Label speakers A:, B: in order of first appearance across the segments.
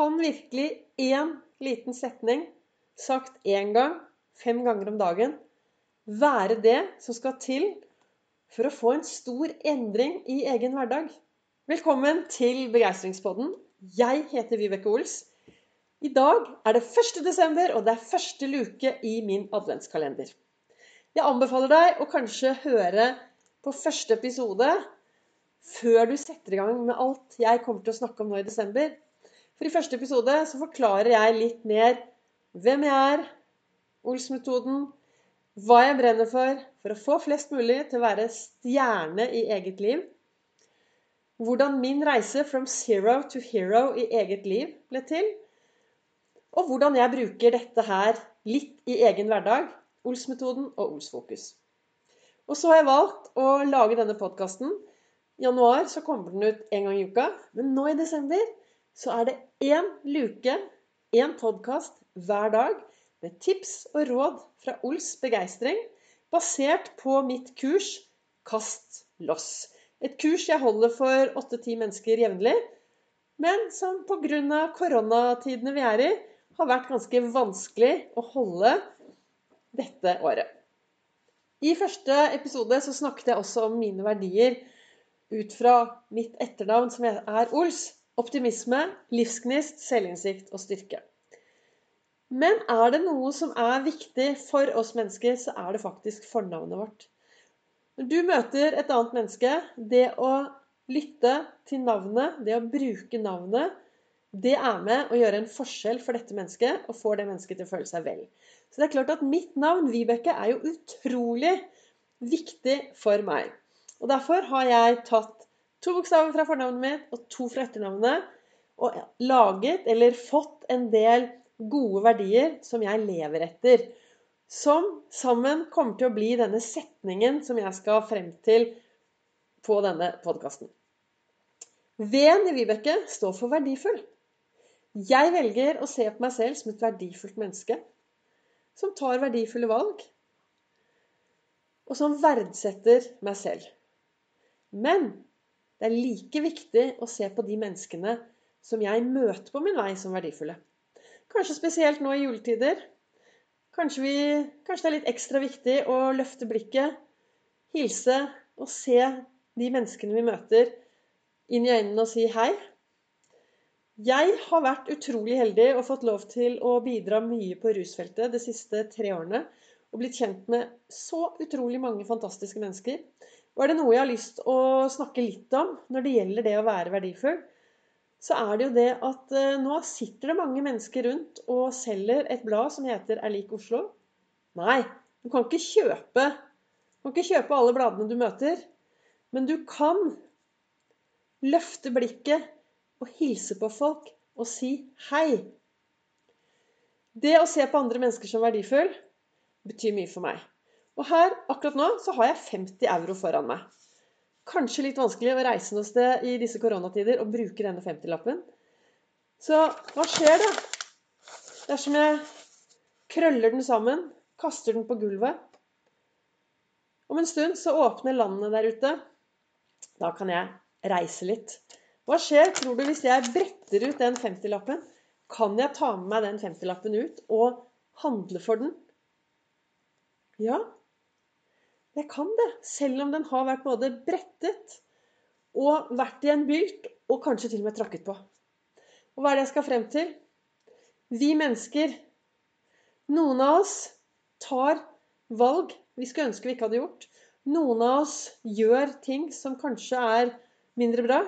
A: Kan virkelig én liten setning, sagt én gang, fem ganger om dagen, være det som skal til for å få en stor endring i egen hverdag? Velkommen til Begeistringspodden. Jeg heter Vibeke Ols. I dag er det 1. desember, og det er første luke i min adventskalender. Jeg anbefaler deg å kanskje høre på første episode før du setter i gang med alt jeg kommer til å snakke om nå i desember. For i første episode så forklarer jeg litt mer hvem jeg er, Ols-metoden, hva jeg brenner for for å få flest mulig til å være stjerne i eget liv. Hvordan min reise from zero to hero i eget liv ble til. Og hvordan jeg bruker dette her litt i egen hverdag. Ols-metoden og Ols-fokus. Og så har jeg valgt å lage denne podkasten januar så kommer den ut en gang i uka. Men nå i desember så er det én luke, én podkast hver dag med tips og råd fra Ols begeistring, basert på mitt kurs Kast loss. Et kurs jeg holder for åtte-ti mennesker jevnlig, men som pga. koronatidene vi er i, har vært ganske vanskelig å holde dette året. I første episode så snakket jeg også om mine verdier ut fra mitt etternavn, som er Ols. Optimisme, livsgnist, selvinnsikt og styrke. Men er det noe som er viktig for oss mennesker, så er det faktisk fornavnet vårt. Når du møter et annet menneske, det å lytte til navnet, det å bruke navnet, det er med å gjøre en forskjell for dette mennesket og får det mennesket til å føle seg vel. Så det er klart at mitt navn, Vibeke, er jo utrolig viktig for meg. Og Derfor har jeg tatt to bokstaver fra fornavnet mitt og to fra etternavnet og laget eller fått en del gode verdier som jeg lever etter. Som sammen kommer til å bli denne setningen som jeg skal frem til på denne podkasten. V-en i Vibeke står for verdifull. Jeg velger å se på meg selv som et verdifullt menneske. Som tar verdifulle valg. Og som verdsetter meg selv. Men det er like viktig å se på de menneskene som jeg møter på min vei, som verdifulle. Kanskje spesielt nå i juletider. Kanskje, vi, kanskje, det er litt ekstra viktig å løfte blikket, hilse og se de menneskene vi møter, inn i øynene og si hei. Jeg har vært utrolig heldig og fått lov til å bidra mye på rusfeltet de siste tre årene. Og blitt kjent med så utrolig mange fantastiske mennesker. Og er det noe jeg har lyst å snakke litt om når det gjelder det å være verdifull, så er det jo det at eh, nå sitter det mange mennesker rundt og selger et blad som heter Er lik Oslo. Nei, du kan ikke kjøpe du kan ikke kjøpe alle bladene du møter. Men du kan løfte blikket og hilse på folk og si hei. Det å se på andre mennesker som verdifull betyr mye for meg. Og her, akkurat nå, så har jeg 50 euro foran meg. Kanskje litt vanskelig å reise noe sted i disse koronatider og bruke denne 50-lappen. Så hva skjer da? Dersom jeg krøller den sammen, kaster den på gulvet Om en stund så åpner landet der ute. Da kan jeg reise litt. Hva skjer, tror du, hvis jeg bretter ut den 50-lappen? Kan jeg ta med meg den 50-lappen ut og handle for den? Ja, jeg kan det, selv om den har vært både brettet og vært i en bylt, og kanskje til og med tråkket på. Og hva er det jeg skal frem til? Vi mennesker, noen av oss tar valg vi skulle ønske vi ikke hadde gjort. Noen av oss gjør ting som kanskje er mindre bra.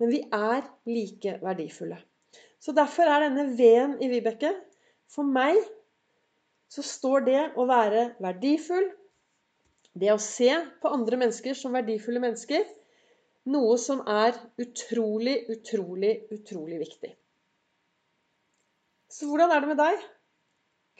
A: Men vi er like verdifulle. Så derfor er denne V-en i Vibeke For meg så står det å være verdifull, det å se på andre mennesker som verdifulle mennesker, noe som er utrolig, utrolig, utrolig viktig. Så hvordan er det med deg?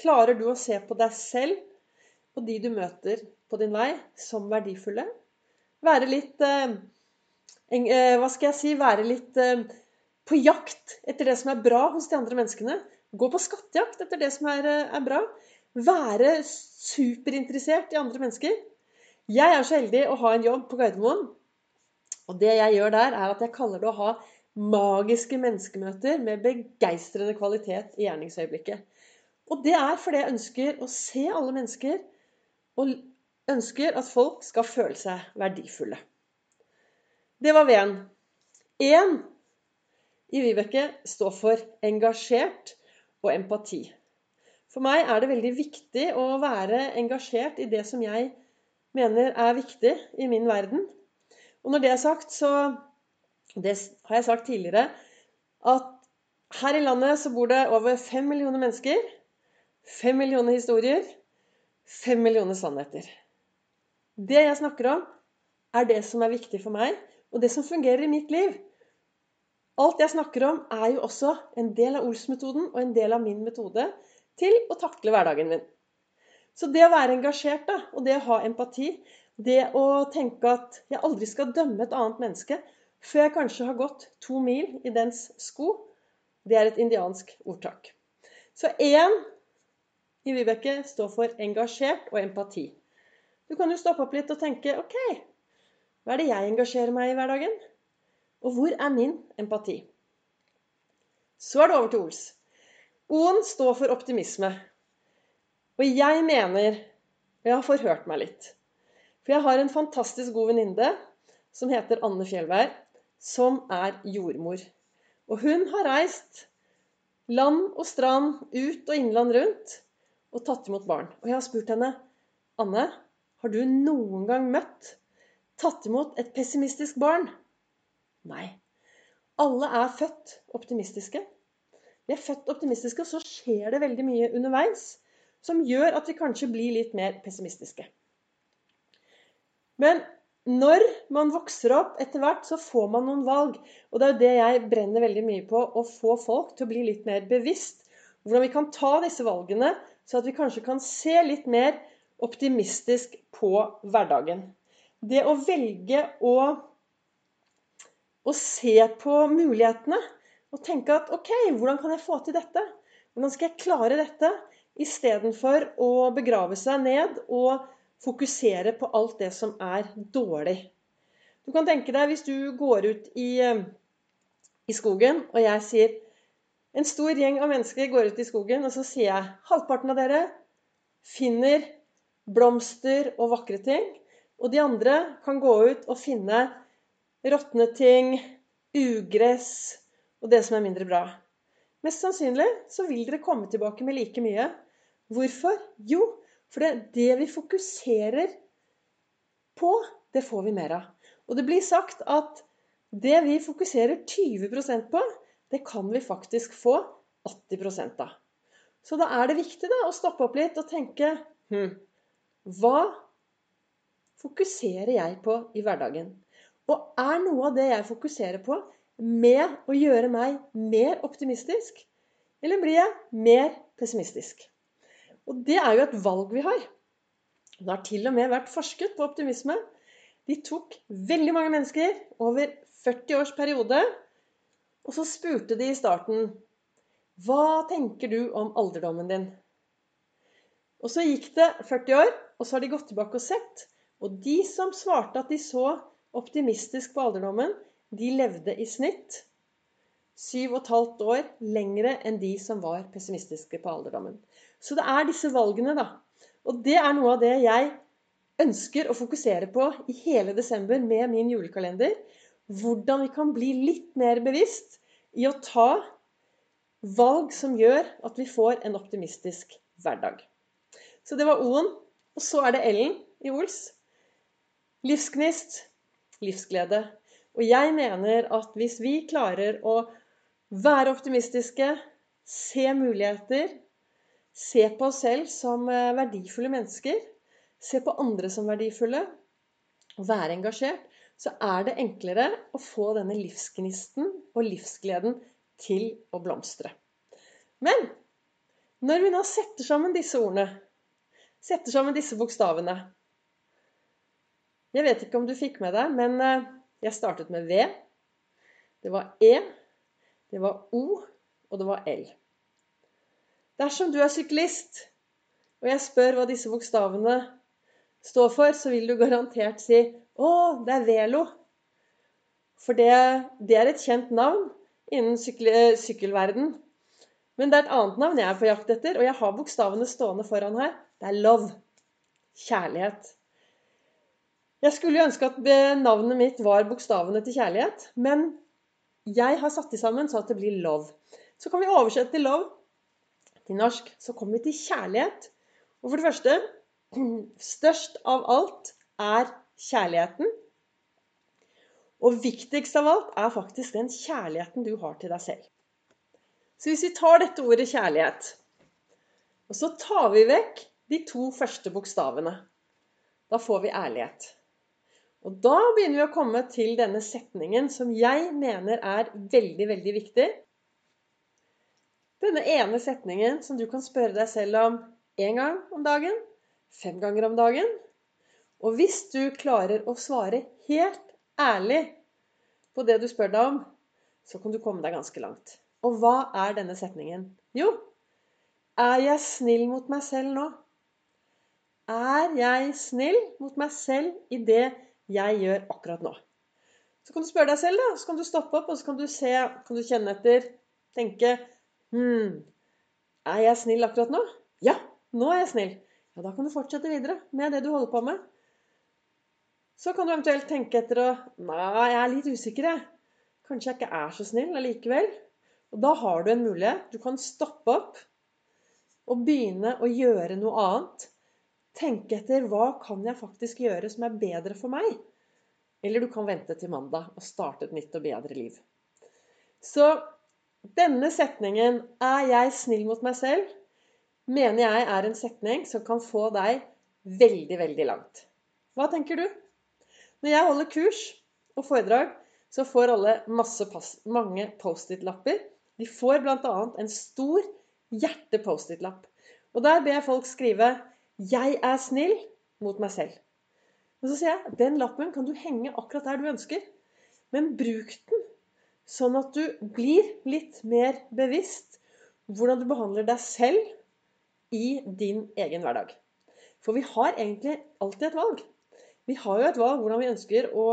A: Klarer du å se på deg selv og de du møter på din vei, som verdifulle? Være litt eh, eh, Hva skal jeg si? Være litt eh, på jakt etter det som er bra hos de andre menneskene. Gå på skattejakt etter det som er, eh, er bra. Være superinteressert i andre mennesker. Jeg er så heldig å ha en jobb på Gardermoen. Og det jeg gjør der, er at jeg kaller det å ha magiske menneskemøter med begeistrende kvalitet i gjerningsøyeblikket. Og det er fordi jeg ønsker å se alle mennesker, og ønsker at folk skal føle seg verdifulle. Det var V-en. Én i Vibeke står for engasjert og empati. For meg er det veldig viktig å være engasjert i det som jeg mener er viktig i min verden. Og når det er sagt, så Det har jeg sagt tidligere at her i landet så bor det over fem millioner mennesker. Fem millioner historier. Fem millioner sannheter. Det jeg snakker om, er det som er viktig for meg, og det som fungerer i mitt liv. Alt jeg snakker om, er jo også en del av Ols-metoden og en del av min metode til å takle hverdagen min. Så det å være engasjert da, og det å ha empati, det å tenke at jeg aldri skal dømme et annet menneske før jeg kanskje har gått to mil i dens sko, det er et indiansk ordtak. Så én i Vibeke står for engasjert og empati. Du kan jo stoppe opp litt og tenke OK, hva er det jeg engasjerer meg i hverdagen? Og hvor er min empati? Så er det over til Ols. O-en står for optimisme. Og jeg mener Og jeg har forhørt meg litt. For jeg har en fantastisk god venninne som heter Anne Fjellberg, som er jordmor. Og hun har reist land og strand, ut og innland rundt og tatt imot barn. Og jeg har spurt henne Anne, har du noen gang møtt, tatt imot et pessimistisk barn? Nei. Alle er født optimistiske. Vi er født optimistiske, og så skjer det veldig mye underveis som gjør at vi kanskje blir litt mer pessimistiske. Men når man vokser opp etter hvert, så får man noen valg. Og det er jo det jeg brenner veldig mye på, å få folk til å bli litt mer bevisst. Hvordan vi kan ta disse valgene, så at vi kanskje kan se litt mer optimistisk på hverdagen. Det å velge å, å se på mulighetene og tenke at OK, hvordan kan jeg få til dette? Hvordan skal jeg klare dette? Istedenfor å begrave seg ned og fokusere på alt det som er dårlig. Du kan tenke deg hvis du går ut i, i skogen, og jeg sier En stor gjeng av mennesker går ut i skogen, og så sier jeg halvparten av dere finner blomster og vakre ting. Og de andre kan gå ut og finne råtne ting, ugress og det som er mindre bra. Mest sannsynlig så vil dere komme tilbake med like mye. Hvorfor? Jo, for det, det vi fokuserer på, det får vi mer av. Og det blir sagt at det vi fokuserer 20% på, det kan vi faktisk få 80 av. Så da er det viktig da, å stoppe opp litt og tenke hm, Hva fokuserer jeg på i hverdagen? Og er noe av det jeg fokuserer på, med å gjøre meg mer optimistisk? Eller blir jeg mer pessimistisk? Og det er jo et valg vi har. Det har til og med vært forsket på optimisme. De tok veldig mange mennesker over 40 års periode, og så spurte de i starten Hva tenker du om alderdommen din? Og så gikk det 40 år, og så har de gått tilbake og sett. Og de som svarte at de så optimistisk på alderdommen, de levde i snitt syv og et halvt år lengre enn de som var pessimistiske på alderdommen. Så det er disse valgene, da. Og det er noe av det jeg ønsker å fokusere på i hele desember med min julekalender. Hvordan vi kan bli litt mer bevisst i å ta valg som gjør at vi får en optimistisk hverdag. Så det var O-en. Og så er det L-en i Ols. Livsgnist, livsglede. Og jeg mener at hvis vi klarer å være optimistiske, se muligheter, se på oss selv som eh, verdifulle mennesker, se på andre som verdifulle, og være engasjert, så er det enklere å få denne livsgnisten og livsgleden til å blomstre. Men når vi nå setter sammen disse ordene, setter sammen disse bokstavene Jeg vet ikke om du fikk med deg, men eh, jeg startet med V. Det var E. Det var O. Og det var L. Dersom du er syklist, og jeg spør hva disse bokstavene står for, så vil du garantert si 'Å, det er Velo'. For det, det er et kjent navn innen sykkel, sykkelverden. Men det er et annet navn jeg er på jakt etter, og jeg har bokstavene stående foran her. Det er love. Kjærlighet. Jeg skulle jo ønske at navnet mitt var bokstavene til kjærlighet, men jeg har satt de sammen så at det blir love. Så kan vi oversette til love til norsk. Så kommer vi til kjærlighet. Og for det første Størst av alt er kjærligheten. Og viktigst av alt er faktisk den kjærligheten du har til deg selv. Så hvis vi tar dette ordet kjærlighet, og så tar vi vekk de to første bokstavene, da får vi ærlighet. Og da begynner vi å komme til denne setningen som jeg mener er veldig, veldig viktig. Denne ene setningen som du kan spørre deg selv om én gang om dagen, fem ganger om dagen. Og hvis du klarer å svare helt ærlig på det du spør deg om, så kan du komme deg ganske langt. Og hva er denne setningen? Jo, er jeg snill mot meg selv nå? Er jeg snill mot meg selv i det jeg gjør akkurat nå? Så kan du spørre deg selv, da. Så kan du stoppe opp, og så kan du se, kan du kjenne etter, tenke Hm, er jeg snill akkurat nå? Ja, nå er jeg snill. Ja, da kan du fortsette videre med det du holder på med. Så kan du eventuelt tenke etter og Nei, jeg er litt usikker, jeg. Kanskje jeg ikke er så snill allikevel. Og da har du en mulighet. Du kan stoppe opp og begynne å gjøre noe annet. Tenke etter hva kan jeg faktisk gjøre som er bedre for meg? Eller du kan vente til mandag og starte et nytt og bedre liv. Så denne setningen 'Er jeg snill mot meg selv?' mener jeg er en setning som kan få deg veldig, veldig langt. Hva tenker du? Når jeg holder kurs og foredrag, så får alle pass, mange Post-It-lapper. De får bl.a. en stor hjerte-Post-It-lapp. Og der ber jeg folk skrive 'Jeg er snill mot meg selv'. Og så sier jeg den lappen kan du henge akkurat der du ønsker. Men bruk den sånn at du blir litt mer bevisst hvordan du behandler deg selv i din egen hverdag. For vi har egentlig alltid et valg. Vi har jo et valg hvordan vi ønsker å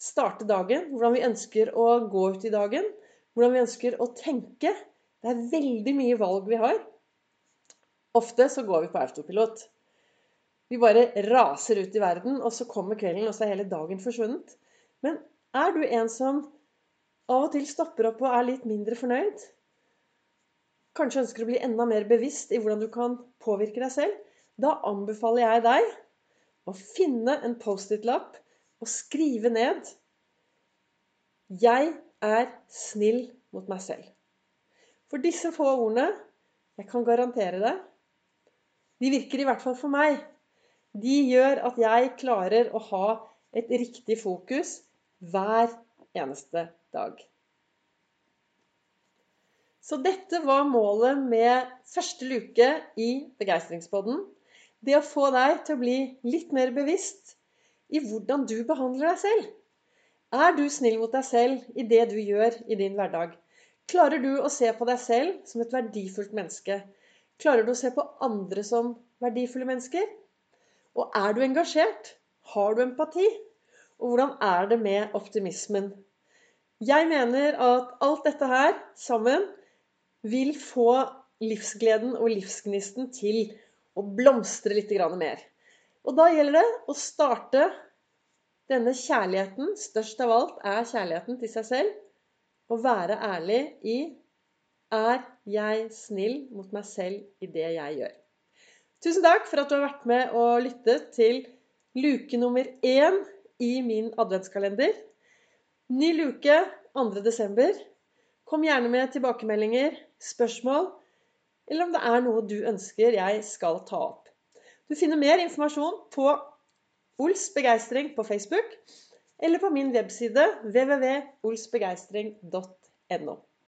A: starte dagen, hvordan vi ønsker å gå ut i dagen, hvordan vi ønsker å tenke. Det er veldig mye valg vi har. Ofte så går vi på autopilot. Vi bare raser ut i verden, og så kommer kvelden, og så er hele dagen forsvunnet. Men er du en som av og til stopper opp og er litt mindre fornøyd? kanskje ønsker å bli enda mer bevisst i hvordan du kan påvirke deg selv, da anbefaler jeg deg å finne en Post-It-lapp og skrive ned 'Jeg er snill mot meg selv'. For disse få ordene, jeg kan garantere det, de virker i hvert fall for meg. De gjør at jeg klarer å ha et riktig fokus hver eneste dag. Så dette var målet med første luke i Begeistringspodden. Det å få deg til å bli litt mer bevisst i hvordan du behandler deg selv. Er du snill mot deg selv i det du gjør i din hverdag? Klarer du å se på deg selv som et verdifullt menneske? Klarer du å se på andre som verdifulle mennesker? Og er du engasjert? Har du empati? Og hvordan er det med optimismen? Jeg mener at alt dette her sammen vil få livsgleden og livsgnisten til å blomstre litt mer. Og da gjelder det å starte denne kjærligheten. Størst av alt er kjærligheten til seg selv. Å være ærlig i Er jeg snill mot meg selv i det jeg gjør? Tusen takk for at du har vært med og lyttet til luke nummer én i min adventskalender. Ny luke 2. desember. Kom gjerne med tilbakemeldinger, spørsmål, eller om det er noe du ønsker jeg skal ta opp. Du finner mer informasjon på Ols Begeistring på Facebook eller på min webside www.olsbegeistring.no.